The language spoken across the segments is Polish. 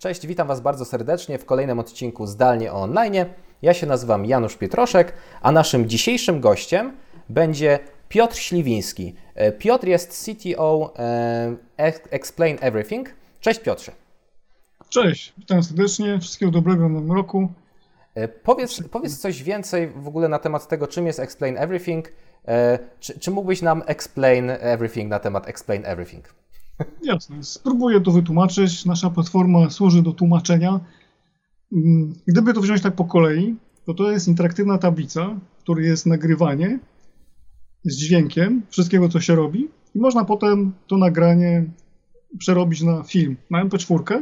Cześć, witam Was bardzo serdecznie w kolejnym odcinku Zdalnie o Online. Ja się nazywam Janusz Pietroszek, a naszym dzisiejszym gościem będzie Piotr Śliwiński. E, Piotr jest CTO e, Explain Everything. Cześć Piotrze. Cześć, witam serdecznie, wszystkiego dobrego w nowym roku. E, powiedz, powiedz coś więcej w ogóle na temat tego, czym jest Explain Everything. Czy, czy mógłbyś nam explain everything na temat Explain Everything? Jasne, spróbuję to wytłumaczyć. Nasza platforma służy do tłumaczenia. Mm, gdyby to wziąć tak po kolei, to to jest interaktywna tablica, w której jest nagrywanie z dźwiękiem wszystkiego, co się robi i można potem to nagranie przerobić na film, na MP4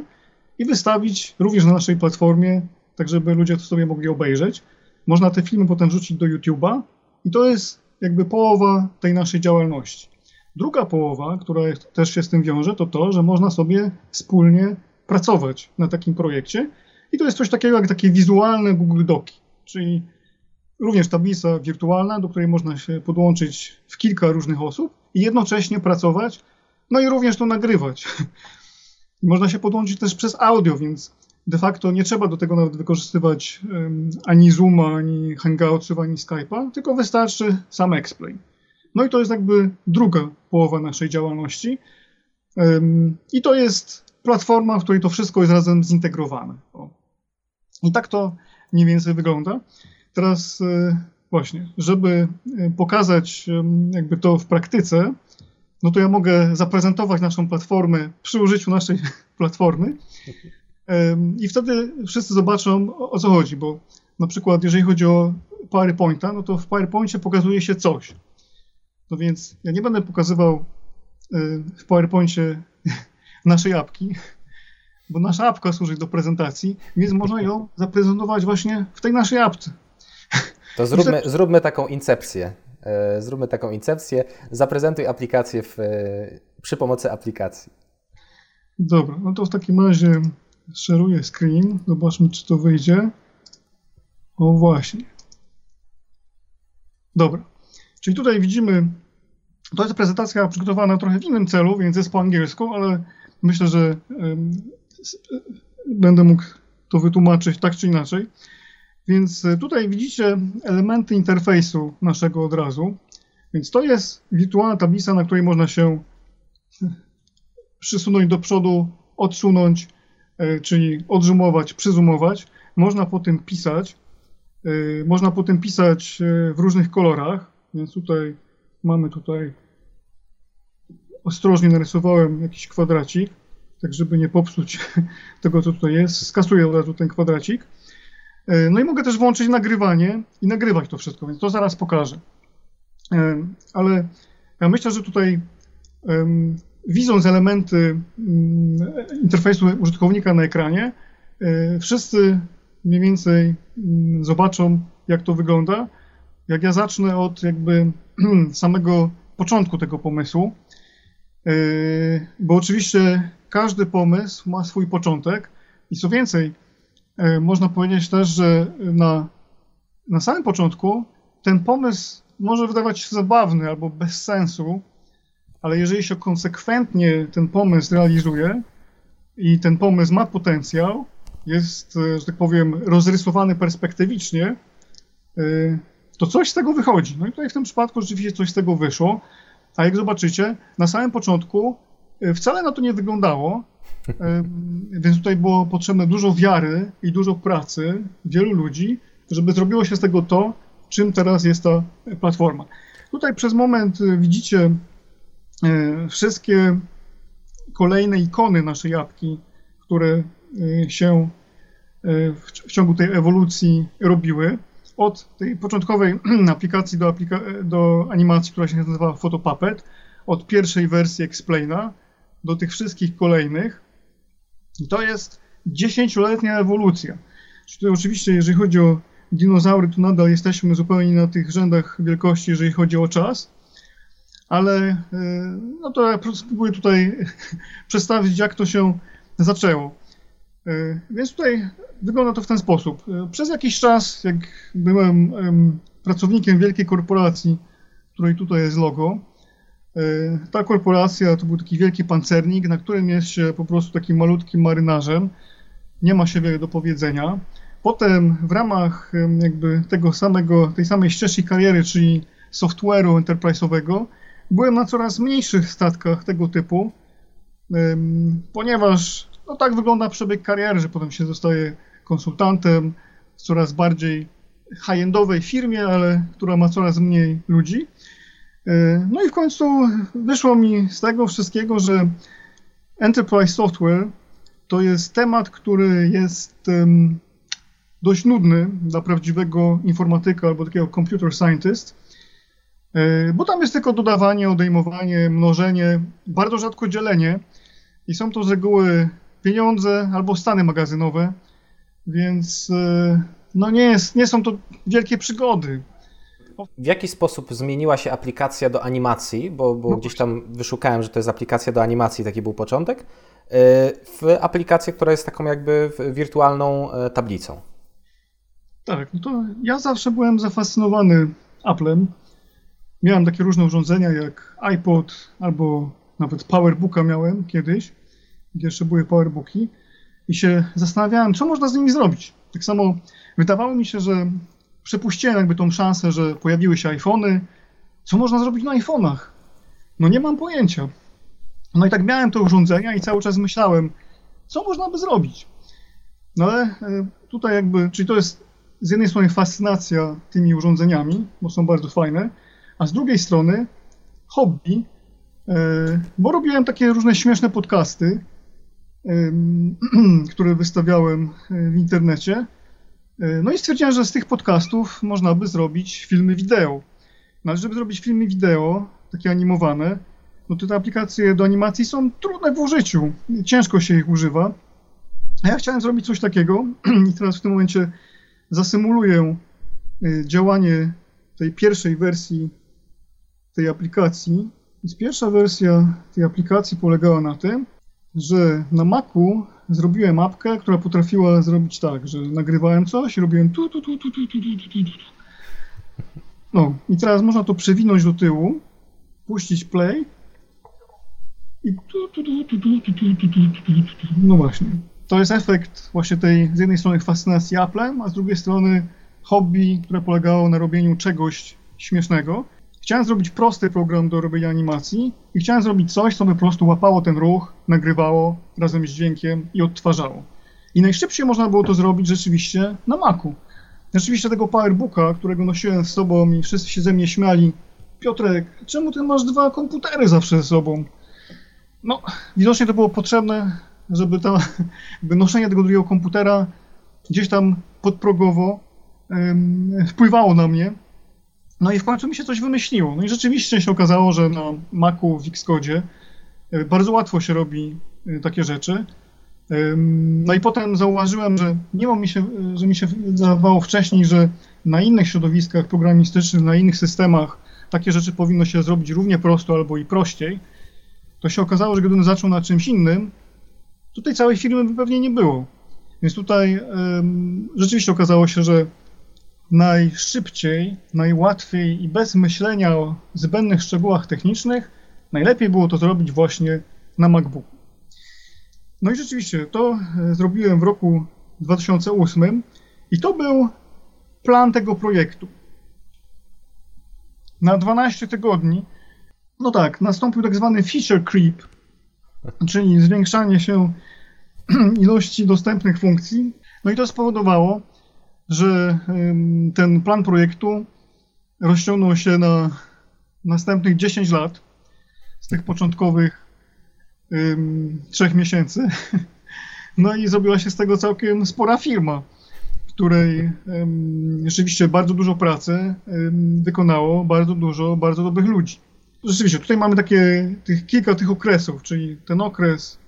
i wystawić również na naszej platformie, tak żeby ludzie to sobie mogli obejrzeć. Można te filmy potem wrzucić do YouTube'a i to jest jakby połowa tej naszej działalności. Druga połowa, która też się z tym wiąże, to to, że można sobie wspólnie pracować na takim projekcie. I to jest coś takiego jak takie wizualne Google Doki, czyli również tablica wirtualna, do której można się podłączyć w kilka różnych osób i jednocześnie pracować, no i również to nagrywać. Można się podłączyć też przez audio, więc de facto nie trzeba do tego nawet wykorzystywać um, ani Zooma, ani Hangoutsów, ani Skype'a, tylko wystarczy sam Explain. No i to jest jakby druga połowa naszej działalności. I to jest platforma, w której to wszystko jest razem zintegrowane. I tak to mniej więcej wygląda. Teraz e, właśnie, żeby e, pokazać jakby to w praktyce, no to ja mogę zaprezentować naszą platformę przy użyciu naszej platformy i wtedy wszyscy zobaczą o co chodzi, bo na przykład jeżeli chodzi o PowerPointa, no to w PowerPoincie pokazuje się coś. No więc ja nie będę pokazywał y, w PowerPoincie naszej apki, bo nasza apka służy do prezentacji, więc można ją zaprezentować właśnie w tej naszej apce. To zróbmy, zróbmy taką incepcję. E, zróbmy taką incepcję. Zaprezentuj aplikację w, e, przy pomocy aplikacji. Dobra, no to w takim razie szeruję screen. Zobaczmy, czy to wyjdzie. O właśnie. Dobra. Czyli tutaj widzimy, to jest prezentacja przygotowana trochę w innym celu, więc jest po angielsku, ale myślę, że będę mógł to wytłumaczyć tak czy inaczej. Więc e, tutaj widzicie elementy interfejsu naszego od razu. Więc to jest wirtualna tablica, na której można się przysunąć do przodu, odsunąć, e, czyli odzumować, przyzumować. Można po tym pisać. E, można po tym pisać w różnych kolorach. Więc tutaj mamy tutaj ostrożnie narysowałem jakiś kwadracik, tak żeby nie popsuć tego, co tutaj jest. Skasuję od razu ten kwadracik. E, no i mogę też włączyć nagrywanie i nagrywać to wszystko, więc to zaraz pokażę. E, ale ja myślę, że tutaj widząc elementy mm, interfejsu użytkownika na ekranie, e, wszyscy mniej więcej mm, zobaczą, jak to wygląda jak ja zacznę od jakby samego początku tego pomysłu, yy, bo oczywiście każdy pomysł ma swój początek i co więcej, yy, można powiedzieć też, że na, na samym początku ten pomysł może wydawać się zabawny albo bez sensu, ale jeżeli się konsekwentnie ten pomysł realizuje i ten pomysł ma potencjał, jest, że tak powiem, rozrysowany perspektywicznie, yy, to coś z tego wychodzi. No i tutaj w tym przypadku rzeczywiście coś z tego wyszło, a jak zobaczycie, na samym początku e, wcale na to nie wyglądało, e, więc tutaj było potrzebne dużo wiary i dużo pracy wielu ludzi, żeby zrobiło się z tego to, czym teraz jest ta platforma. Tutaj przez moment e, widzicie wszystkie kolejne ikony naszej apki, które się w ciągu tej ewolucji robiły od tej początkowej aplikacji do, aplika do animacji, która się nazywa Photopuppet, od pierwszej wersji Explaina do tych wszystkich kolejnych. to jest dziesięcioletnia ewolucja. Czyli oczywiście, jeżeli chodzi o dinozaury, to nadal jesteśmy zupełnie na tych rzędach wielkości, jeżeli chodzi o czas, ale e, no to ja spróbuję tutaj przedstawić, jak to się zaczęło. E, więc tutaj wygląda to w ten sposób. E, przez jakiś czas, jak byłem pracownikiem wielkiej korporacji, której tutaj jest logo, e, ta korporacja to był taki wielki pancernik, na którym jest się po prostu takim malutkim marynarzem nie ma się wiele do powiedzenia. Potem w ramach jakby tego samego, tej samej ścieżki kariery, czyli software'u enterprise'owego, byłem na coraz mniejszych statkach tego typu, ponieważ no tak wygląda przebieg kariery, że potem się zostaje konsultantem w coraz bardziej high-endowej firmie, ale która ma coraz mniej ludzi. E, no i w końcu wyszło mi z tego wszystkiego, że Enterprise Software to jest temat, który jest dość nudny dla prawdziwego informatyka albo takiego computer scientist, e, bo tam jest tylko dodawanie, odejmowanie, mnożenie, bardzo rzadko dzielenie i są to z reguły pieniądze albo stany magazynowe, więc e, no nie, jest, nie są to wielkie przygody. W jaki sposób zmieniła się aplikacja do animacji, bo, bo no gdzieś tam wyszukałem, że to jest aplikacja do animacji, taki był początek, e, w aplikację, która jest taką jakby wirtualną tablicą? Tak, no to ja zawsze byłem zafascynowany Applem. Miałem takie różne urządzenia jak iPod albo nawet PowerBooka miałem kiedyś, gdzie jeszcze były PowerBooki i się zastanawiałem, co można z nimi zrobić. Tak samo wydawało mi się, że przepuściłem jakby tą szansę, że pojawiły się iPhony. Co można zrobić na iPhone'ach? No nie mam pojęcia. No i tak miałem te urządzenia i cały czas myślałem, co można by zrobić. No ale e, tutaj jakby, czyli to jest z jednej strony fascynacja tymi urządzeniami, bo są bardzo fajne, a z drugiej strony hobby, e, bo robiłem takie różne śmieszne podcasty, które wystawiałem e, w internecie. E, no i stwierdziłem, że z tych podcastów można by zrobić filmy wideo. No ale żeby zrobić filmy wideo, takie animowane, no to te aplikacje do animacji są trudne w użyciu. Ciężko się ich używa. A ja chciałem zrobić coś takiego i teraz w tym momencie zasymuluję y, działanie tej pierwszej wersji tej aplikacji. Więc pierwsza wersja tej aplikacji polegała na tym, że na Macu zrobiłem mapkę, która potrafiła zrobić tak, że nagrywałem coś i robiłem tu, tu, tu, tu, tu, tu, tu, tu, tu. No i teraz można to przewinąć do tyłu, puścić play i tu, tu, tu, tu, tu, tu, tu, tu, tu, tu, no właśnie to jest efekt właśnie tej z jednej strony fascynacji Applem, a z drugiej strony hobby, które polegało na robieniu czegoś śmiesznego. Chciałem zrobić prosty program do robienia animacji i chciałem zrobić coś, co by po prostu łapało ten ruch, nagrywało razem z dźwiękiem i odtwarzało. I najszybciej można było to zrobić rzeczywiście na Macu. Rzeczywiście tego Powerbooka, którego nosiłem z sobą i wszyscy się ze mnie śmiali. Piotrek, czemu ty masz dwa komputery zawsze ze sobą? No, widocznie to było potrzebne żeby to jakby noszenie tego drugiego komputera gdzieś tam podprogowo um, wpływało na mnie. No i w końcu mi się coś wymyśliło. No i rzeczywiście się okazało, że na Macu w Xcode e, bardzo łatwo się robi e, takie rzeczy. No i potem zauważyłem, że nie ma mi się, że mi się wydawało wcześniej, że na innych środowiskach programistycznych, na innych systemach takie rzeczy powinno się zrobić równie prosto albo i prościej. To się okazało, że gdybym zaczął na czymś innym, Tutaj całej firmy by pewnie nie było. Więc tutaj rzeczywiście okazało się, że najszybciej, najłatwiej i bez myślenia o zbędnych szczegółach technicznych najlepiej było to zrobić właśnie na MacBooku. No i rzeczywiście to e, zrobiłem w roku 2008 i to był plan tego projektu. Na 12 tygodni, no tak, nastąpił tak zwany feature creep, czyli zwiększanie się ilości dostępnych funkcji. No i to spowodowało, że ten plan projektu rozciągnął się na następnych 10 lat z tych początkowych trzech miesięcy. No i zrobiła się z tego całkiem spora firma, której rzeczywiście bardzo dużo pracy wykonało, bardzo dużo bardzo dobrych ludzi. Rzeczywiście, tutaj mamy takie tych, kilka tych okresów, czyli ten okres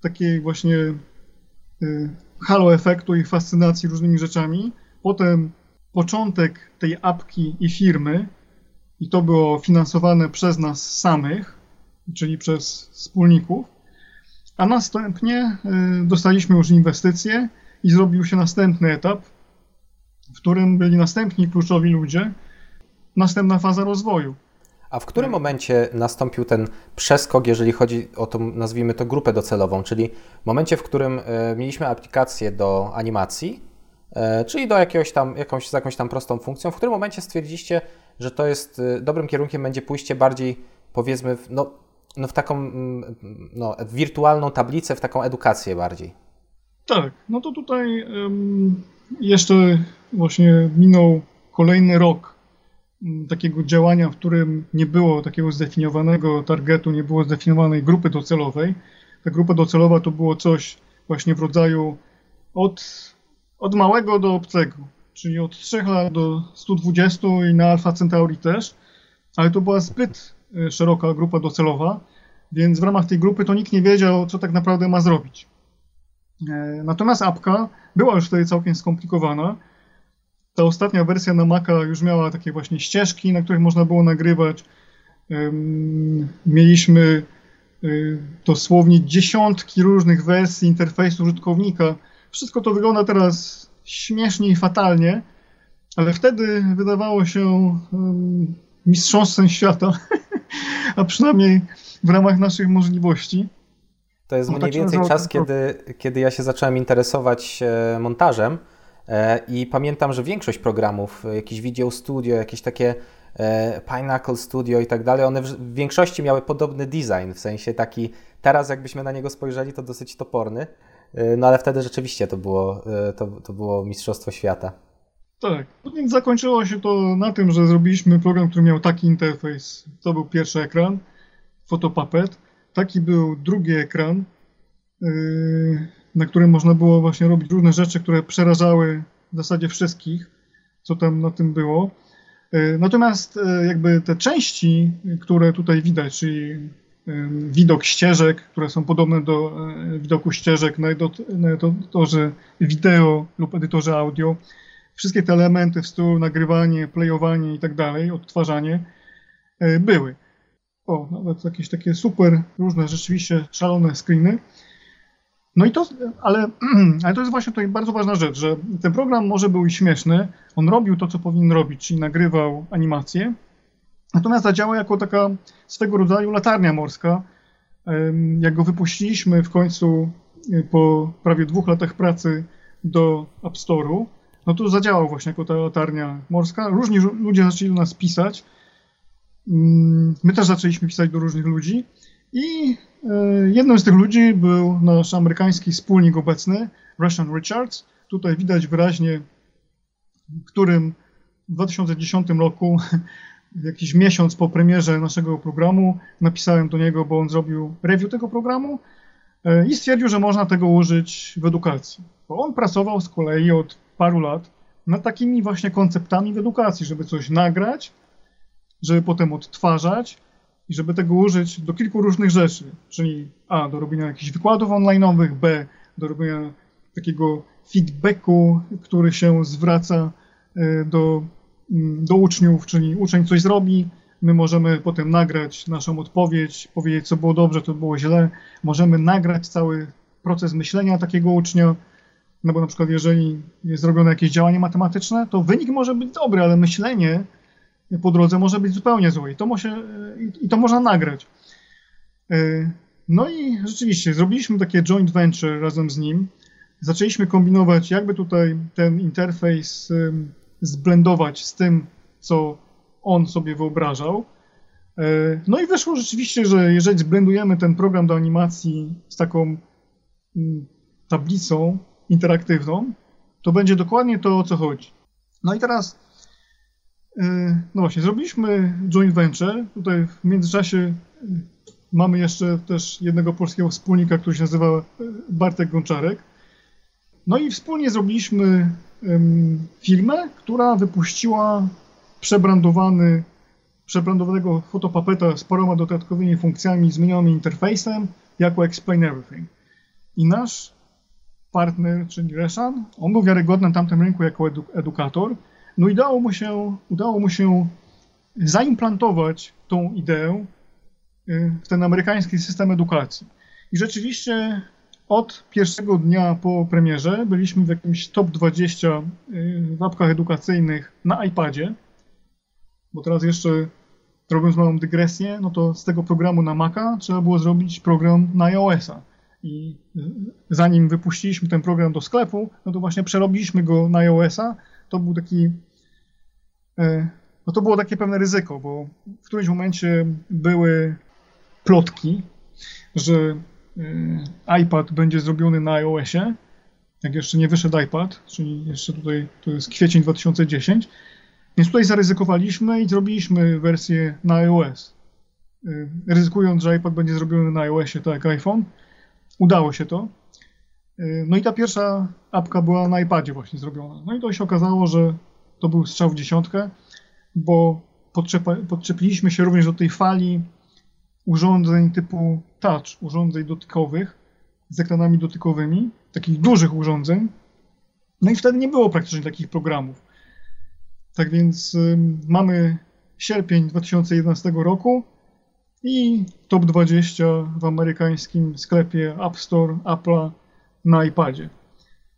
takiej właśnie y, halo efektu i fascynacji różnymi rzeczami. Potem początek tej apki i firmy i to było finansowane przez nas samych, czyli przez wspólników. A następnie y, dostaliśmy już inwestycje i zrobił się następny etap, w którym byli następni kluczowi ludzie, następna faza rozwoju. A w którym momencie nastąpił ten przeskok, jeżeli chodzi o tą, nazwijmy to, grupę docelową, czyli w momencie, w którym e, mieliśmy aplikację do animacji, e, czyli do jakiegoś tam, jakąś, z jakąś tam prostą funkcją, w którym momencie stwierdziliście, że to jest e, dobrym kierunkiem, będzie pójście bardziej, powiedzmy, w, no, no w taką no, wirtualną tablicę, w taką edukację bardziej? Tak, no to tutaj um, jeszcze właśnie minął kolejny rok takiego działania, w którym nie było takiego zdefiniowanego targetu, nie było zdefiniowanej grupy docelowej. Ta grupa docelowa to było coś właśnie w rodzaju od, od małego do obcego, czyli od 3 lat do 120 i na Alpha Centauri też, ale to była zbyt e, szeroka grupa docelowa, więc w ramach tej grupy to nikt nie wiedział, co tak naprawdę ma zrobić. E, natomiast apka była już wtedy całkiem skomplikowana, ta ostatnia wersja na Maca już miała takie właśnie ścieżki, na których można było nagrywać. Mieliśmy y, dosłownie dziesiątki różnych wersji interfejsu użytkownika. Wszystko to wygląda teraz śmiesznie i fatalnie, ale wtedy wydawało się mistrzostwem świata, a przynajmniej w ramach naszych możliwości. To jest no, mniej tak więcej czas, kiedy, kiedy ja się zacząłem interesować e, montażem. E, I pamiętam, że większość programów, jakieś Video Studio, jakieś takie e, Pinnacle Studio i tak dalej, one w większości miały podobny design, w sensie taki, teraz jakbyśmy na niego spojrzeli, to dosyć toporny, e, no ale wtedy rzeczywiście to było, to, to było Mistrzostwo Świata. Tak, no więc zakończyło się to na tym, że zrobiliśmy program, który miał taki interfejs. To był pierwszy ekran, Photopuppet. Taki był drugi ekran, na którym można było właśnie robić różne rzeczy, które przerażały w zasadzie wszystkich, co tam na tym było. E, natomiast e, jakby te części, które tutaj widać, czyli e, widok ścieżek, które są podobne do widoku ścieżek na edytorze wideo lub edytorze audio, wszystkie te elementy w stylu nagrywanie, playowanie i tak dalej, odtwarzanie były. O, nawet jakieś takie super, różne rzeczywiście szalone screeny. No i to, ale, ale to jest właśnie tutaj bardzo ważna rzecz, że ten program może był śmieszny, on robił to, co powinien robić, czyli nagrywał animacje, natomiast zadziałał jako taka swego rodzaju latarnia morska. Jak go wypuściliśmy w końcu y, po prawie dwóch latach pracy do App Store'u, no to zadziałał właśnie jako ta latarnia morska. Różni ludzie zaczęli do nas pisać. Mm, my też zaczęliśmy pisać do różnych ludzi. I e, jednym z tych ludzi był nasz amerykański wspólnik obecny, Russian Richards. Tutaj widać wyraźnie, w którym w 2010 roku, jakiś miesiąc po premierze naszego programu, napisałem do niego, bo on zrobił review tego programu e, i stwierdził, że można tego użyć w edukacji. Bo on pracował z kolei od paru lat nad takimi właśnie konceptami w edukacji, żeby coś nagrać, żeby potem odtwarzać, i żeby tego użyć do kilku różnych rzeczy, czyli A, do robienia jakichś wykładów online'owych, B, do robienia takiego feedbacku, który się zwraca e, do, mm, do uczniów, czyli uczeń coś zrobi, my możemy potem nagrać naszą odpowiedź, powiedzieć, co było dobrze, co było źle, możemy nagrać cały proces myślenia takiego ucznia, no bo na przykład jeżeli jest zrobione jakieś działanie matematyczne, to wynik może być dobry, ale myślenie po drodze może być zupełnie złe i to, i to można nagrać. E, no i rzeczywiście zrobiliśmy takie joint venture razem z nim. Zaczęliśmy kombinować, jakby tutaj ten interfejs zblendować z tym, co on sobie wyobrażał. E, no i wyszło rzeczywiście, że jeżeli zblendujemy ten program do animacji z taką tablicą interaktywną, to będzie dokładnie to, o co chodzi. No i teraz no właśnie, zrobiliśmy joint venture. Tutaj w międzyczasie e, mamy jeszcze też jednego polskiego wspólnika, który się nazywa e, Bartek Gączarek. No i wspólnie zrobiliśmy firmę, która wypuściła przebrandowany, przebrandowanego fotopapeta z paroma dodatkowymi funkcjami, zmienionym interfejsem, jako Explain Everything. I nasz partner, czyli Reshan, on był wiarygodny na tamtym rynku jako edukator, no i udało mu się, udało mu się zaimplantować tą ideę y, w ten amerykański system edukacji. I rzeczywiście od pierwszego dnia po premierze byliśmy w jakimś top 20 y, w apkach edukacyjnych na iPadzie, bo teraz jeszcze robiąc małą dygresję, no to z tego programu na Maca trzeba było zrobić program na iOS-a. I zanim wypuściliśmy ten program do sklepu, no to właśnie przerobiliśmy go na iOS-a. To był taki. No to było takie pewne ryzyko, bo w którymś momencie były plotki, że iPad będzie zrobiony na iOSie, jak jeszcze nie wyszedł iPad, czyli jeszcze tutaj to jest kwiecień 2010. Więc tutaj zaryzykowaliśmy i zrobiliśmy wersję na iOS. Y, ryzykując, że iPad będzie zrobiony na iOSie, tak jak iPhone. Udało się to. No i ta pierwsza apka była na iPadzie właśnie zrobiona. No i to się okazało, że to był strzał w dziesiątkę, bo podczepiliśmy się również do tej fali urządzeń typu touch, urządzeń dotykowych z ekranami dotykowymi, takich dużych urządzeń. No i wtedy nie było praktycznie takich programów. Tak więc y, mamy sierpień 2011 roku i top 20 w amerykańskim sklepie App Store Apple'a na iPadzie.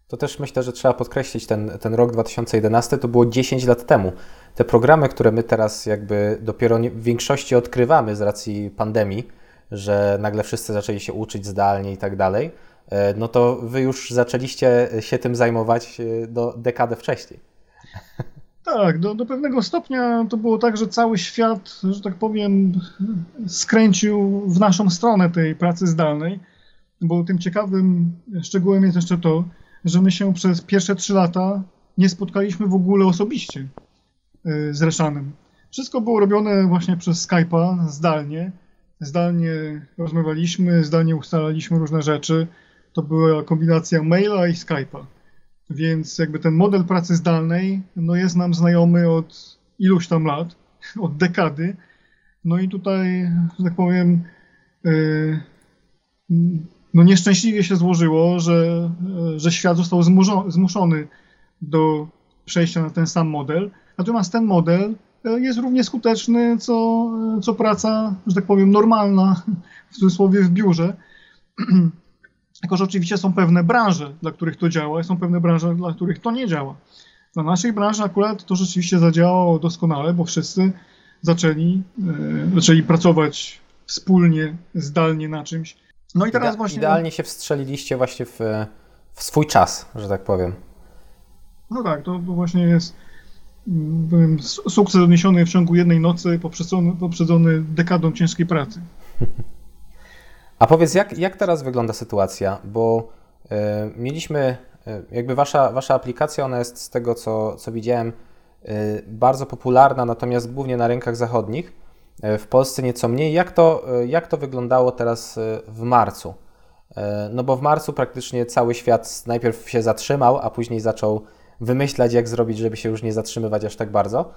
To też myślę, że trzeba podkreślić, ten, ten rok 2011 to było 10 lat temu. Te programy, które my teraz jakby dopiero w większości odkrywamy z racji pandemii, że nagle wszyscy zaczęli się uczyć zdalnie i tak dalej, e, no to wy już zaczęliście się tym zajmować e, do dekadę wcześniej. Tak, do, do pewnego stopnia to było tak, że cały świat, że tak powiem, skręcił w naszą stronę tej pracy zdalnej, bo tym ciekawym szczegółem jest jeszcze to, że my się przez pierwsze trzy lata nie spotkaliśmy w ogóle osobiście e, z Reszanem. Wszystko było robione właśnie przez Skype'a zdalnie. Zdalnie rozmawialiśmy, zdalnie ustalaliśmy różne rzeczy. To była kombinacja maila i Skype'a. Więc jakby ten model pracy zdalnej no jest nam znajomy od iluś tam lat, od dekady. No i tutaj, że tak powiem, yy, no nieszczęśliwie się złożyło, że, że świat został zmuszony do przejścia na ten sam model. Natomiast ten model jest równie skuteczny, co, co praca, że tak powiem, normalna, w cudzysłowie, w biurze. Tylko, że oczywiście są pewne branże, dla których to działa, i są pewne branże, dla których to nie działa. Na naszej branży akurat to rzeczywiście zadziałało doskonale, bo wszyscy zaczęli, e, zaczęli pracować wspólnie, zdalnie na czymś. No i teraz Ide właśnie. Idealnie się wstrzeliliście właśnie w, w swój czas, że tak powiem. No tak, to, właśnie jest mm, powiem, sukces odniesiony w ciągu jednej nocy, poprzedzony, poprzedzony dekadą ciężkiej pracy. A powiedz, jak, jak teraz wygląda sytuacja? Bo y, mieliśmy, y, jakby wasza, wasza aplikacja, ona jest z tego, co, co widziałem, y, bardzo popularna, natomiast głównie na rynkach zachodnich, w Polsce nieco mniej. Jak to, jak to wyglądało teraz w marcu? No bo w marcu praktycznie cały świat najpierw się zatrzymał, a później zaczął wymyślać, jak zrobić, żeby się już nie zatrzymywać aż tak bardzo.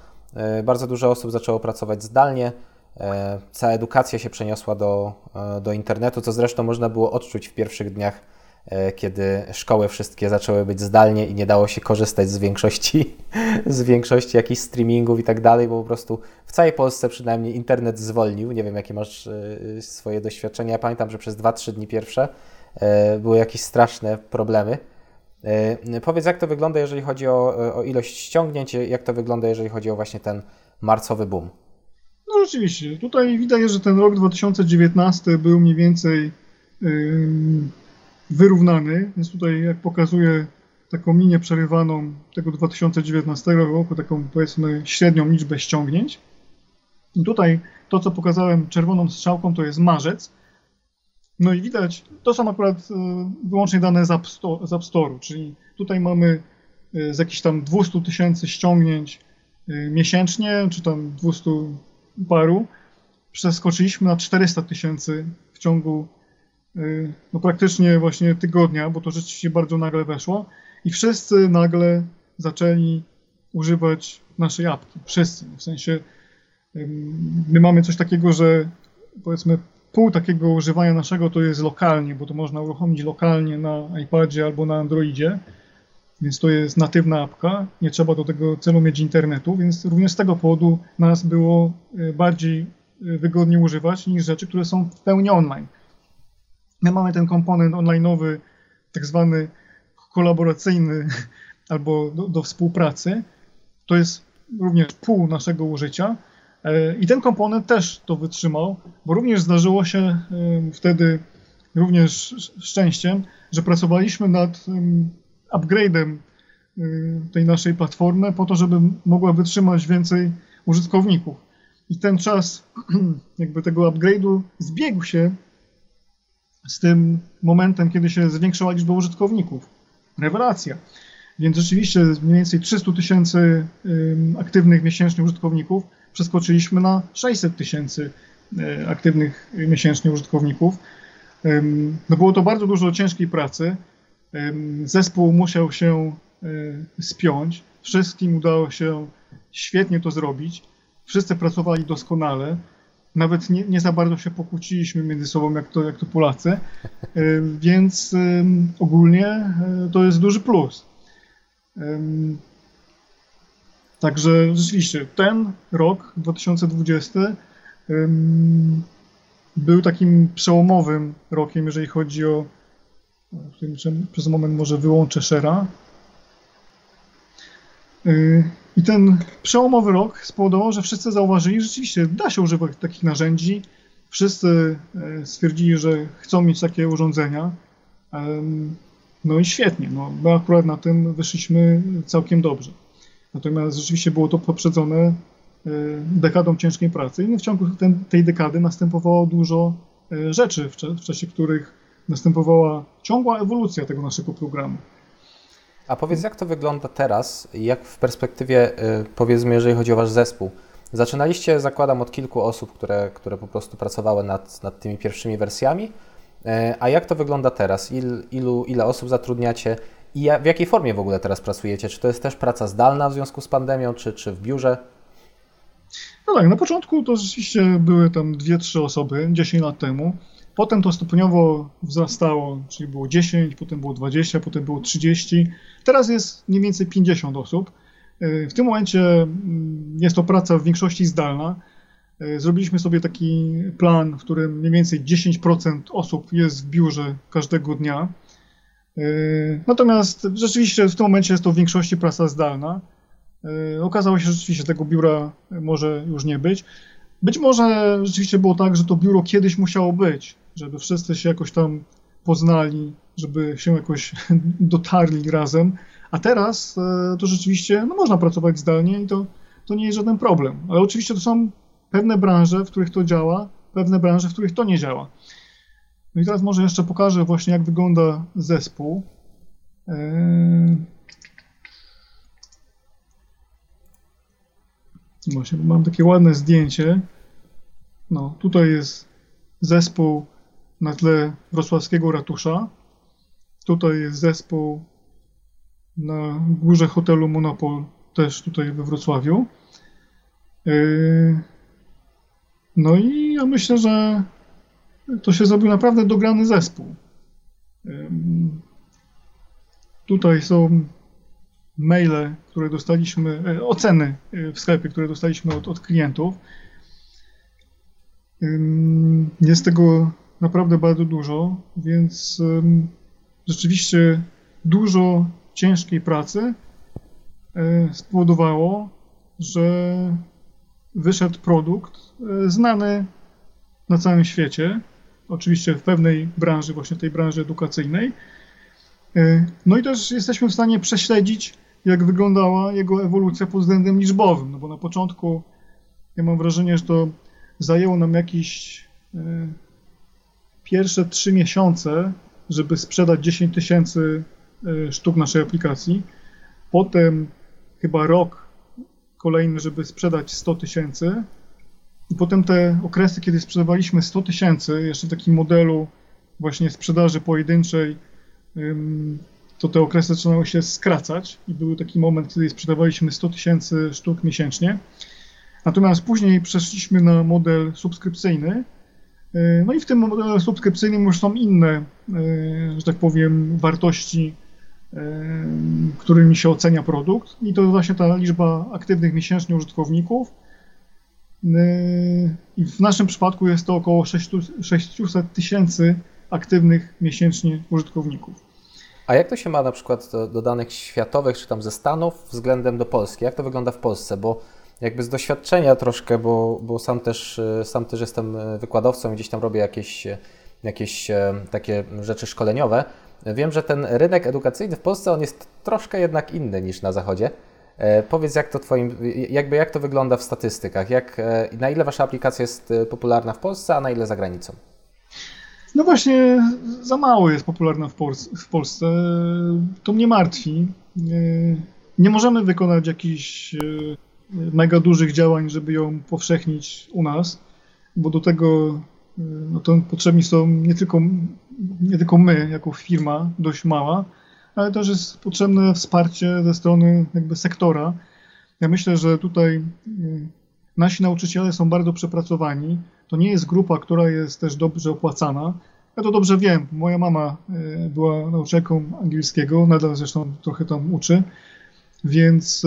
Bardzo dużo osób zaczęło pracować zdalnie. E, cała edukacja się przeniosła do, e, do internetu, co zresztą można było odczuć w pierwszych dniach, e, kiedy szkoły wszystkie zaczęły być zdalnie i nie dało się korzystać z większości, z większości jakichś streamingów i tak dalej, bo po prostu w całej Polsce przynajmniej internet zwolnił. Nie wiem, jakie masz swoje doświadczenia. Ja pamiętam, że przez 2-3 dni pierwsze były jakieś straszne problemy. Powiedz, jak to wygląda, jeżeli chodzi o, o ilość ściągnięć, jak to wygląda, jeżeli chodzi o właśnie ten marcowy boom? No rzeczywiście, tutaj widać, że ten rok 2019 był mniej więcej yy, wyrównany, więc tutaj jak pokazuję taką linię przerywaną tego 2019 roku, taką powiedzmy średnią liczbę ściągnięć. I tutaj to, co pokazałem czerwoną strzałką, to jest marzec. No i widać, to są akurat yy, wyłącznie dane z App, Store, czyli tutaj mamy yy, z jakichś tam 200 tysięcy ściągnięć yy, miesięcznie, czy tam 200 paru przeskoczyliśmy na 400 tysięcy w ciągu no praktycznie właśnie tygodnia, bo to rzeczywiście bardzo nagle weszło i wszyscy nagle zaczęli używać naszej apki. Wszyscy. W sensie my mamy coś takiego, że powiedzmy pół takiego używania naszego to jest lokalnie, bo to można uruchomić lokalnie na iPadzie albo na Androidzie więc to jest natywna apka, nie trzeba do tego celu mieć internetu, więc również z tego powodu nas było e, bardziej e, wygodnie używać niż rzeczy, które są w pełni online. My mamy ten komponent online'owy, tak zwany kolaboracyjny albo do, do współpracy. To jest również pół naszego użycia, I ten komponent też to wytrzymał, bo również zdarzyło się wtedy również szczęściem, że pracowaliśmy nad upgrade'em tej naszej platformy po to, żeby mogła wytrzymać więcej użytkowników. I ten czas jakby tego upgrade'u zbiegł się z tym momentem, kiedy się zwiększyła liczba użytkowników. Rewelacja. Więc rzeczywiście mniej więcej 300 tysięcy aktywnych miesięcznie użytkowników przeskoczyliśmy na 600 tysięcy e, aktywnych miesięcznie użytkowników. No było to bardzo dużo ciężkiej pracy. Zespół musiał się e, spiąć. Wszystkim udało się świetnie to zrobić. Wszyscy pracowali doskonale. Nawet nie, nie za bardzo się pokłóciliśmy między sobą, jak to, jak to Polacy. Więc ogólnie e, to jest duży plus. Także rzeczywiście ten rok 2020 był takim przełomowym rokiem, jeżeli chodzi o. Przez moment może wyłączę Shera. I ten przełomowy rok spowodował, że wszyscy zauważyli, że rzeczywiście da się używać takich narzędzi. Wszyscy e, stwierdzili, że chcą mieć takie urządzenia. No i świetnie, no, my akurat na tym wyszliśmy całkiem dobrze. Natomiast rzeczywiście było to poprzedzone e, dekadą ciężkiej pracy i w ciągu ten, tej dekady następowało dużo e, rzeczy, w, w czasie których następowała ciągła ewolucja tego naszego programu. A powiedz, jak to wygląda teraz, jak w perspektywie, e, powiedzmy, jeżeli chodzi o Wasz zespół? Zaczynaliście, zakładam, od kilku osób, które, które po prostu pracowały nad, nad tymi pierwszymi wersjami. A jak to wygląda teraz? Il, ilu, ile osób zatrudniacie? I w jakiej formie w ogóle teraz pracujecie? Czy to jest też praca zdalna w związku z pandemią, czy, czy w biurze? No tak, na początku to rzeczywiście były tam dwie, trzy osoby 10 lat temu. Potem to stopniowo wzrastało, czyli było 10, potem było 20, potem było 30. Teraz jest mniej więcej 50 osób. E, w tym momencie mm, jest to praca w większości zdalna. E, zrobiliśmy sobie taki plan, w którym mniej więcej 10% osób jest w biurze każdego dnia. Yy, natomiast rzeczywiście w tym momencie jest to w większości praca zdalna. Okazało się, że rzeczywiście tego biura może już nie być. Być może rzeczywiście było tak, że to biuro kiedyś musiało być, żeby wszyscy się jakoś tam poznali, żeby się jakoś dotarli razem. A teraz yy, to rzeczywiście no, można pracować zdalnie i to, to nie jest żaden problem. Ale oczywiście to są pewne branże, w których to działa, pewne branże, w których to nie działa. No i teraz może jeszcze pokażę właśnie, jak wygląda zespół. Eee... Właśnie, mam takie ładne zdjęcie. No, tutaj jest zespół na tle wrocławskiego ratusza. Tutaj jest zespół na górze hotelu Monopol, też tutaj we Wrocławiu. Eee... No i ja myślę, że to się zrobił naprawdę dograny zespół. Tutaj są maile, które dostaliśmy, e, oceny e, w sklepie, które dostaliśmy od, od klientów. Jest tego naprawdę bardzo dużo, więc rzeczywiście dużo ciężkiej pracy e, spowodowało, że wyszedł produkt znany na całym świecie oczywiście w pewnej branży, właśnie tej branży edukacyjnej. E, no i też jesteśmy w stanie prześledzić, jak wyglądała jego ewolucja pod względem liczbowym, no bo na początku ja mam wrażenie, że to zajęło nam jakieś e, pierwsze trzy miesiące, żeby sprzedać 10 tysięcy e, sztuk naszej aplikacji. Potem chyba rok kolejny, żeby sprzedać 100 tysięcy. I potem te okresy, kiedy sprzedawaliśmy 100 tysięcy, jeszcze w takim modelu właśnie sprzedaży pojedynczej, to te okresy zaczynały się skracać i był taki moment, kiedy sprzedawaliśmy 100 tysięcy sztuk miesięcznie. Natomiast później przeszliśmy na model subskrypcyjny. E, no i w tym modelu subskrypcyjnym już są inne, e, że tak powiem, wartości, e, którymi się ocenia produkt. I to właśnie ta liczba aktywnych miesięcznie użytkowników I w naszym przypadku jest to około 600 tysięcy aktywnych miesięcznie użytkowników. A jak to się ma na przykład do, do, danych światowych, czy tam ze Stanów względem do Polski? Jak to wygląda w Polsce? Bo jakby z doświadczenia troszkę, bo, bo sam, też, sam też jestem wykładowcą i gdzieś tam robię jakieś, jakieś takie rzeczy szkoleniowe. Wiem, że ten rynek edukacyjny w Polsce on jest troszkę jednak inny niż na Zachodzie. E, powiedz, jak to twoim, jakby jak to wygląda w statystykach? Jak, e, na ile wasza aplikacja jest e, popularna w Polsce, a na ile za granicą? No właśnie, za mało jest popularna w Polsce. To mnie martwi. Nie możemy wykonać jakichś mega dużych działań, żeby ją powszechnić u nas, bo do tego no to potrzebni są nie tylko, nie tylko my, jako firma dość mała, ale też jest potrzebne wsparcie ze strony jakby sektora. Ja myślę, że tutaj y, nasi nauczyciele są bardzo przepracowani. To nie jest grupa, która jest też dobrze opłacana. Ja to dobrze wiem. Moja mama y, była nauczycielką angielskiego, nadal zresztą trochę tam uczy, więc,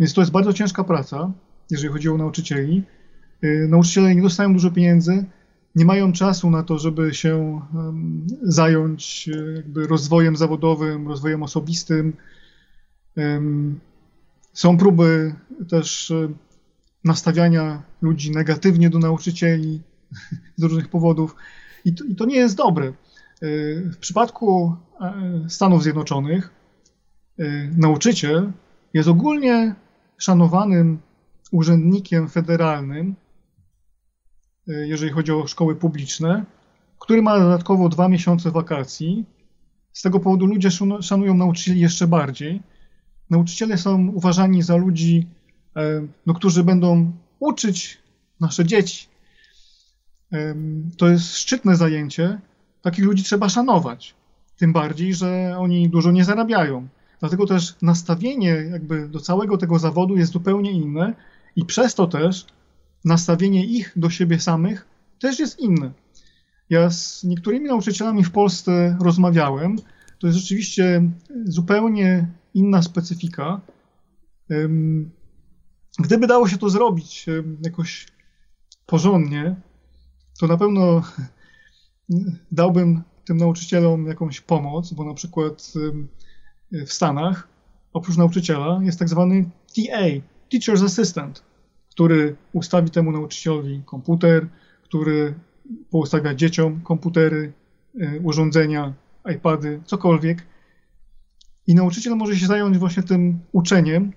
więc to jest bardzo ciężka praca, jeżeli chodzi o nauczycieli. Y, nauczyciele nie dostają dużo pieniędzy, nie mają czasu na to, żeby się zająć e, jakby rozwojem zawodowym, rozwojem osobistym. Są próby też e, nastawiania ludzi negatywnie do nauczycieli z różnych powodów i to, i to nie jest dobre. E, w przypadku Stanów Zjednoczonych nauczyciel jest ogólnie szanowanym urzędnikiem federalnym, Y, jeżeli chodzi o szkoły publiczne, który ma dodatkowo dwa miesiące wakacji. Z tego powodu ludzie szanują nauczycieli jeszcze bardziej. Nauczyciele są uważani za ludzi, e, no, którzy będą uczyć nasze dzieci. To jest szczytne zajęcie. Takich ludzi trzeba szanować. Tym bardziej, że oni dużo nie zarabiają. Dlatego też nastawienie jakby do całego tego zawodu jest zupełnie inne i przez to też nastawienie ich do siebie samych też jest inne. Ja z niektórymi nauczycielami w Polsce rozmawiałem. To jest rzeczywiście zupełnie inna specyfika. Gdyby dało się to zrobić jakoś porządnie, to na pewno dałbym tym nauczycielom jakąś pomoc, bo na przykład w Stanach oprócz nauczyciela jest tak zwany TA, Teacher's Assistant który ustawi temu nauczycielowi komputer, który poustawia dzieciom komputery, e, urządzenia, iPady, cokolwiek. I nauczyciel może się zająć właśnie tym uczeniem,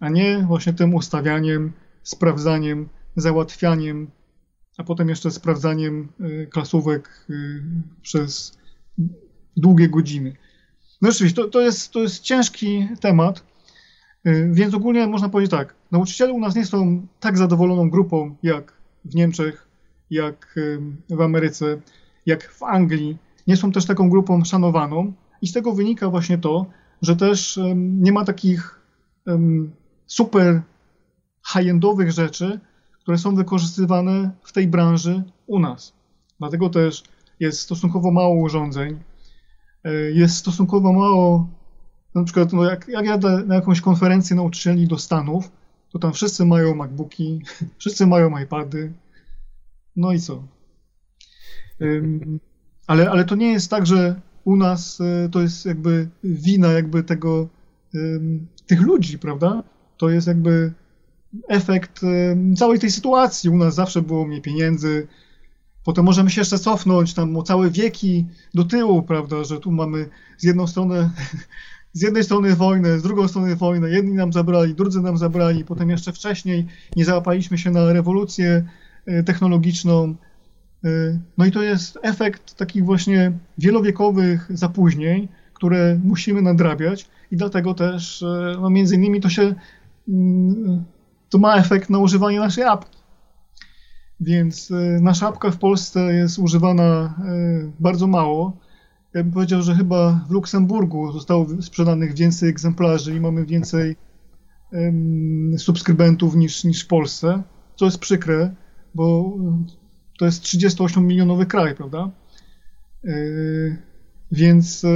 a nie właśnie tym ustawianiem, sprawdzaniem, załatwianiem, a potem jeszcze sprawdzaniem e, klasówek e, przez długie godziny. No rzeczywiście, to, to, jest, to jest ciężki temat, więc ogólnie można powiedzieć tak, Nauczyciele u nas nie są tak zadowoloną grupą jak w Niemczech, jak w Ameryce, jak w Anglii. Nie są też taką grupą szanowaną i z tego wynika właśnie to, że też nie ma takich super high-endowych rzeczy, które są wykorzystywane w tej branży u nas. Dlatego też jest stosunkowo mało urządzeń, jest stosunkowo mało, na przykład no jak, jak jadę na jakąś konferencję nauczycieli do Stanów, to tam wszyscy mają MacBooki, wszyscy mają iPady. No i co? ale, ale to nie jest tak, że u nas e, to jest jakby wina jakby tego, tych ludzi, prawda? To jest jakby efekt całej tej sytuacji. U nas zawsze było mniej pieniędzy. Potem możemy się jeszcze cofnąć tam o całe wieki do tyłu, prawda, że tu mamy z jedną strony z jednej strony wojnę, z drugiej strony wojnę. Jedni nam zabrali, drudzy nam zabrali. Potem jeszcze wcześniej nie załapaliśmy się na rewolucję e, technologiczną. E, no i to jest efekt takich właśnie wielowiekowych zapóźnień, które musimy nadrabiać i dlatego też e, no między innymi to się mm, to ma efekt na używanie naszej apki. Więc nasza apka w Polsce jest używana bardzo mało ja bym powiedział, że chyba w Luksemburgu zostało sprzedanych więcej egzemplarzy i mamy więcej subskrybentów niż, niż w Polsce, co jest przykre, bo to jest 38-milionowy kraj, prawda? Więc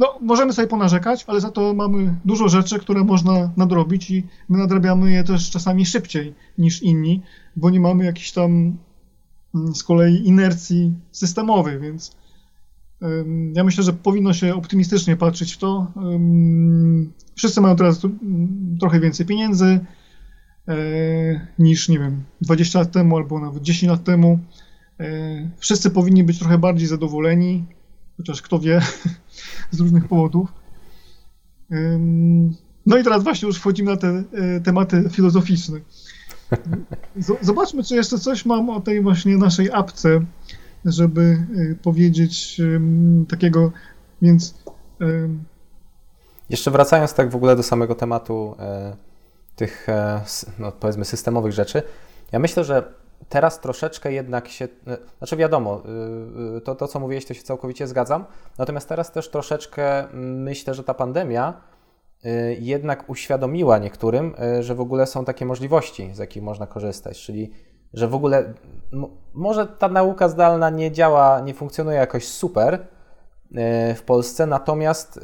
no, możemy sobie ponarzekać, ale za to mamy dużo rzeczy, które można nadrobić i my nadrabiamy je też czasami szybciej niż inni, bo nie mamy jakiejś tam mm, z kolei inercji systemowej, więc ja myślę, że powinno się optymistycznie patrzeć w to. Wszyscy mają teraz trochę więcej pieniędzy. niż, nie wiem, 20 lat temu albo nawet 10 lat temu. Wszyscy powinni być trochę bardziej zadowoleni, chociaż kto wie, z różnych powodów. No i teraz właśnie już wchodzimy na te tematy filozoficzne. Zobaczmy, czy jeszcze coś mam o tej właśnie naszej apce, żeby y, powiedzieć takiego, więc... Jeszcze wracając tak w ogóle do samego tematu e, tych, e, no powiedzmy, systemowych rzeczy, ja myślę, że teraz troszeczkę jednak się, e, znaczy wiadomo, to, to co mówiłeś, to się całkowicie zgadzam, natomiast teraz też troszeczkę myślę, że ta pandemia jednak uświadomiła niektórym, że w ogóle są takie możliwości, z jakich można korzystać, czyli że w ogóle może ta nauka zdalna nie działa, nie funkcjonuje jakoś super w Polsce, natomiast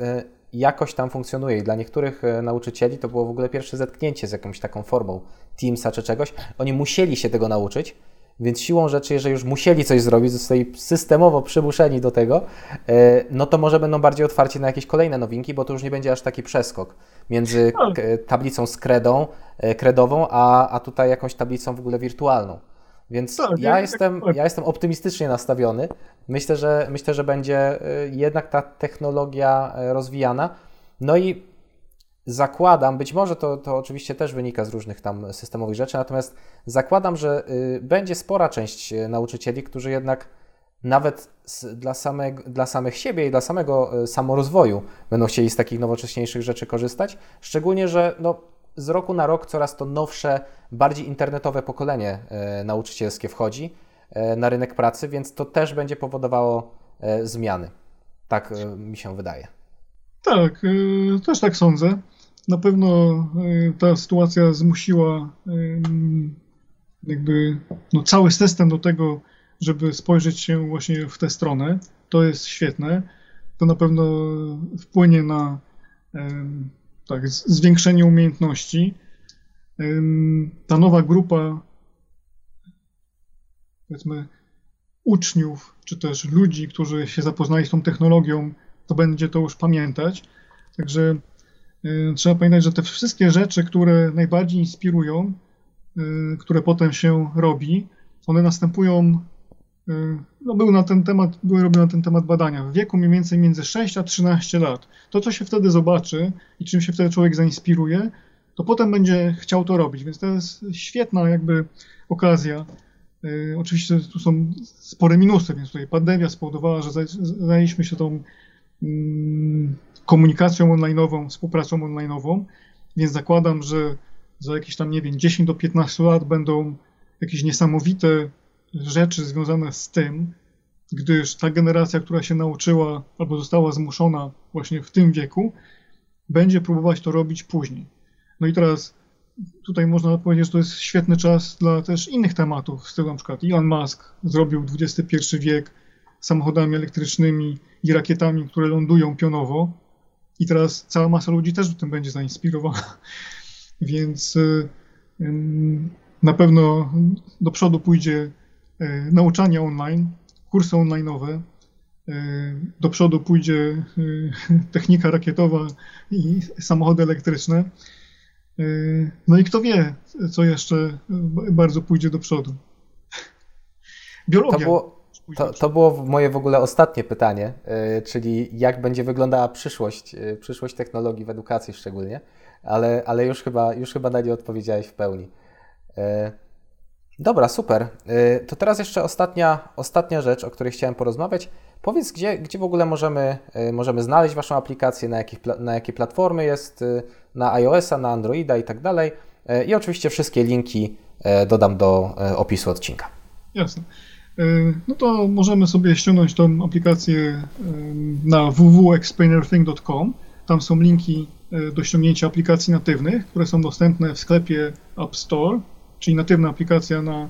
jakoś tam funkcjonuje i dla niektórych nauczycieli to było w ogóle pierwsze zetknięcie z jakąś taką formą Teamsa czy czegoś. Oni musieli się tego nauczyć, więc siłą rzeczy, jeżeli już musieli coś zrobić, zostali systemowo przymuszeni do tego, e, no to może będą bardziej otwarci na jakieś kolejne nowinki, bo to już nie będzie aż taki przeskok między tak. tablicą z kredą, e, kredową, a, a tutaj jakąś tablicą w ogóle wirtualną. Więc tak, ja, jestem, ja jestem optymistycznie nastawiony. Myślę, że myślę, że będzie e, jednak ta technologia rozwijana. No i zakładam, być może to, to oczywiście też wynika z różnych tam systemowych rzeczy, natomiast zakładam, że y, będzie spora część y, nauczycieli, którzy jednak nawet dla, samego, dla samych siebie i dla samego y, samorozwoju będą chcieli z takich nowocześniejszych rzeczy korzystać. Szczególnie, że no, z roku na rok coraz to nowsze, bardziej internetowe pokolenie nauczycielskie wchodzi na rynek pracy, więc to też będzie powodowało zmiany. Tak mi się wydaje. Tak, też tak sądzę. Na pewno e, ta sytuacja zmusiła jakby no, cały system do tego, żeby spojrzeć się właśnie w tę stronę. To jest świetne. To na pewno wpłynie na tak, zwiększenie umiejętności. Ta nowa grupa, powiedzmy, uczniów, czy też ludzi, którzy się zapoznali z tą technologią, to będzie to już pamiętać. Także Y, trzeba pamiętać, że te wszystkie rzeczy, które najbardziej inspirują, y, które potem się robi, one następują, no były na ten temat, były robione na ten temat badania, w wieku mniej więcej między 6 a 13 lat. To, co się wtedy zobaczy i czym się wtedy człowiek zainspiruje, to potem będzie chciał to robić, więc to jest świetna jakby okazja. Oczywiście tu są spore minusy, więc tutaj pandemia spowodowała, że zajęliśmy się tą mm, komunikacją online'ową, współpracą online'ową, więc zakładam, że za jakieś tam, nie wiem, 10 do 15 lat będą jakieś niesamowite rzeczy związane z tym, gdyż ta generacja, która się nauczyła albo została zmuszona właśnie w tym wieku, będzie próbować to robić później. No i teraz tutaj można powiedzieć, że to jest świetny czas dla też innych tematów, w stylu na przykład Elon Musk zrobił XXI wiek samochodami elektrycznymi i rakietami, które lądują pionowo, i teraz cała masa ludzi też tym będzie zainspirowana. Więc y, na pewno do przodu pójdzie nauczanie online, kursy online'owe, y, do przodu pójdzie technika rakietowa i samochody elektryczne. No i kto wie, co jeszcze bardzo pójdzie do przodu. Biologia. To było, to, to było moje w ogóle ostatnie pytanie, czyli jak będzie wyglądała przyszłość, przyszłość technologii w edukacji szczególnie, ale, ale już, chyba, już chyba na nie odpowiedziałeś w pełni. Dobra, super. To teraz jeszcze ostatnia, ostatnia rzecz, o której chciałem porozmawiać. Powiedz, gdzie, gdzie w ogóle możemy, możemy znaleźć Waszą aplikację, na, jakich, na jakie platformy jest, na iOS-a, na Androida i tak dalej. I oczywiście wszystkie linki dodam do opisu odcinka. Jasne. No to możemy sobie ściągnąć tą aplikację na www.explainerthing.com. Tam są linki do ściągnięcia aplikacji natywnych, które są dostępne w sklepie App Store, czyli natywna aplikacja na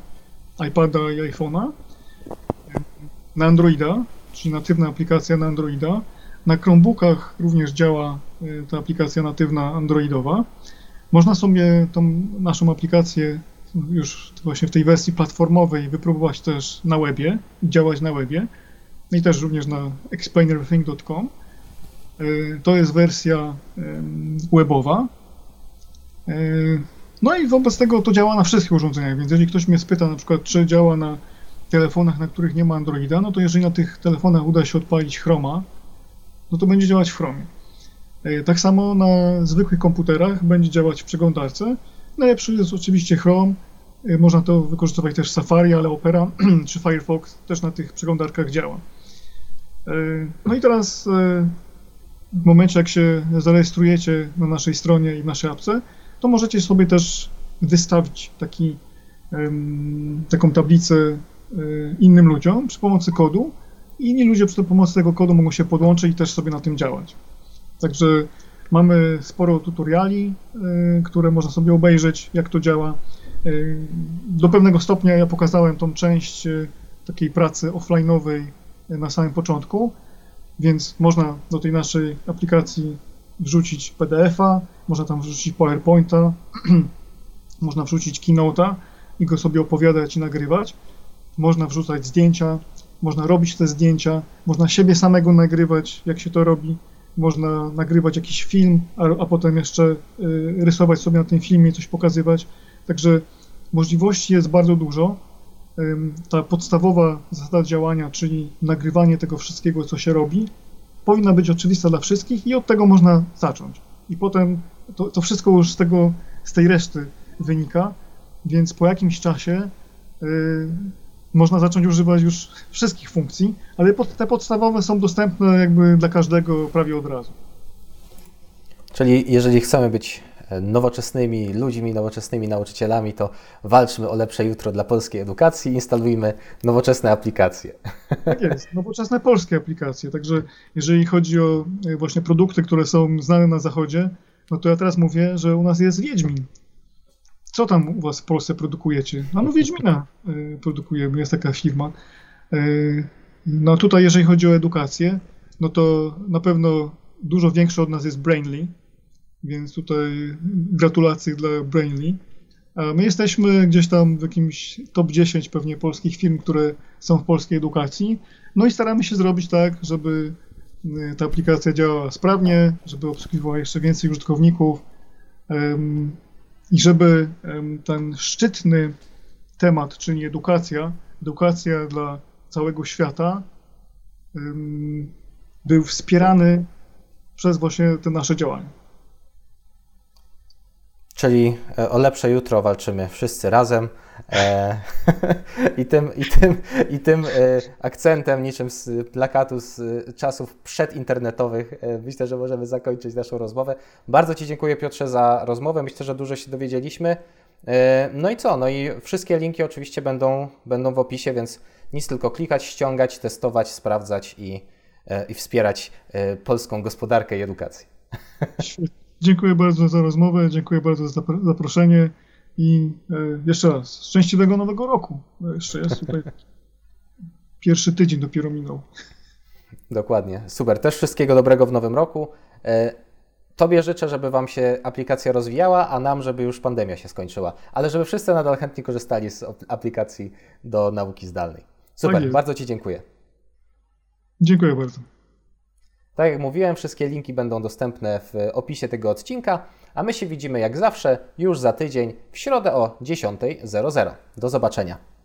iPada i iPhone'a. Na Androida, czyli natywna aplikacja na Androida. Na Chromebookach również działa ta aplikacja natywna androidowa. Można sobie tą naszą aplikację już właśnie w tej wersji platformowej wypróbować też na webie, działać na webie no i też również na explainereverything.com. To jest wersja webowa. No i wobec tego to działa na wszystkich urządzeniach, więc jeżeli ktoś mnie spyta na przykład, czy działa na telefonach, na których nie ma Androida, no to jeżeli na tych telefonach uda się odpalić Chroma, no to będzie działać w Chromie. E, tak samo na zwykłych komputerach będzie działać w przeglądarce. Najlepszy jest oczywiście Chrome, e, można to wykorzystywać też Safari, ale Opera czy Firefox też na tych przeglądarkach działa. E, no i teraz w momencie jak się zarejestrujecie na naszej stronie i w naszej apce, to możecie sobie też wystawić taki, taką tablicę innym ludziom przy pomocy kodu i inni ludzie przy pomocy tego kodu mogą się podłączyć i też sobie na tym działać. Także mamy sporo tutoriali, y, które można sobie obejrzeć, jak to działa. Y, do pewnego stopnia ja pokazałem tą część takiej pracy offline'owej na samym początku, więc można do tej naszej aplikacji wrzucić PDF-a, można tam wrzucić PowerPointa, można wrzucić Keynote'a i go sobie opowiadać i nagrywać. Można wrzucać zdjęcia, można robić te zdjęcia, można siebie samego nagrywać, jak się to robi można nagrywać jakiś film, a, a potem jeszcze y, rysować sobie na tym filmie, coś pokazywać. Także możliwości jest bardzo dużo. Ta podstawowa zasada działania, czyli nagrywanie tego wszystkiego, co się robi, powinna być oczywista dla wszystkich i od tego można zacząć. I potem to, to wszystko już z, tego, z tej reszty wynika, więc po jakimś czasie y, można zacząć używać już wszystkich funkcji, ale te podstawowe są dostępne jakby dla każdego prawie od razu. Czyli jeżeli chcemy być nowoczesnymi ludźmi, nowoczesnymi nauczycielami, to walczmy o lepsze jutro dla polskiej edukacji, instalujmy nowoczesne aplikacje. Tak jest, nowoczesne polskie aplikacje. Także jeżeli chodzi o e, właśnie produkty, które są znane na zachodzie, no to ja teraz mówię, że u nas jest Wiedźmin. Co tam u was w Polsce produkujecie? No, no Wiedźmina y, produkujemy, jest taka firma. Y, no tutaj, jeżeli chodzi o edukację, no to na pewno dużo większy od nas jest Brainly, więc tutaj gratulacje dla Brainly. My jesteśmy gdzieś tam w jakimś top 10 pewnie polskich firm, które są w polskiej edukacji. No i staramy się zrobić tak, żeby ta aplikacja działała sprawnie, żeby obsługiwała jeszcze więcej użytkowników i żeby ten szczytny temat, czyli edukacja, edukacja dla całego świata, był wspierany przez właśnie te nasze działania. Czyli e, o lepsze jutro walczymy wszyscy razem. E, I tym, i tym, i tym e, akcentem, niczym z plakatu z czasów przedinternetowych, myślę, że możemy zakończyć naszą rozmowę. Bardzo Ci dziękuję, Piotrze, za rozmowę. Myślę, że dużo się dowiedzieliśmy. No i co? No i wszystkie linki oczywiście będą, będą w opisie, więc nic tylko klikać, ściągać, testować, sprawdzać i, i wspierać polską gospodarkę i edukację. Dziękuję bardzo za rozmowę, dziękuję bardzo za zaproszenie i e, jeszcze raz, szczęśliwego nowego roku. No, jeszcze jest tutaj pierwszy tydzień dopiero minął. Dokładnie, super. Też wszystkiego dobrego w nowym roku. E, tobie życzę, żeby Wam się aplikacja rozwijała, a nam, żeby już pandemia się skończyła. Ale żeby wszyscy nadal chętnie korzystali z aplikacji do nauki zdalnej. Super, tak bardzo Ci dziękuję. Dziękuję bardzo. Tak jak mówiłem, wszystkie linki będą dostępne w opisie tego odcinka, a my się widzimy jak zawsze już za tydzień w środę o 10.00. Do zobaczenia.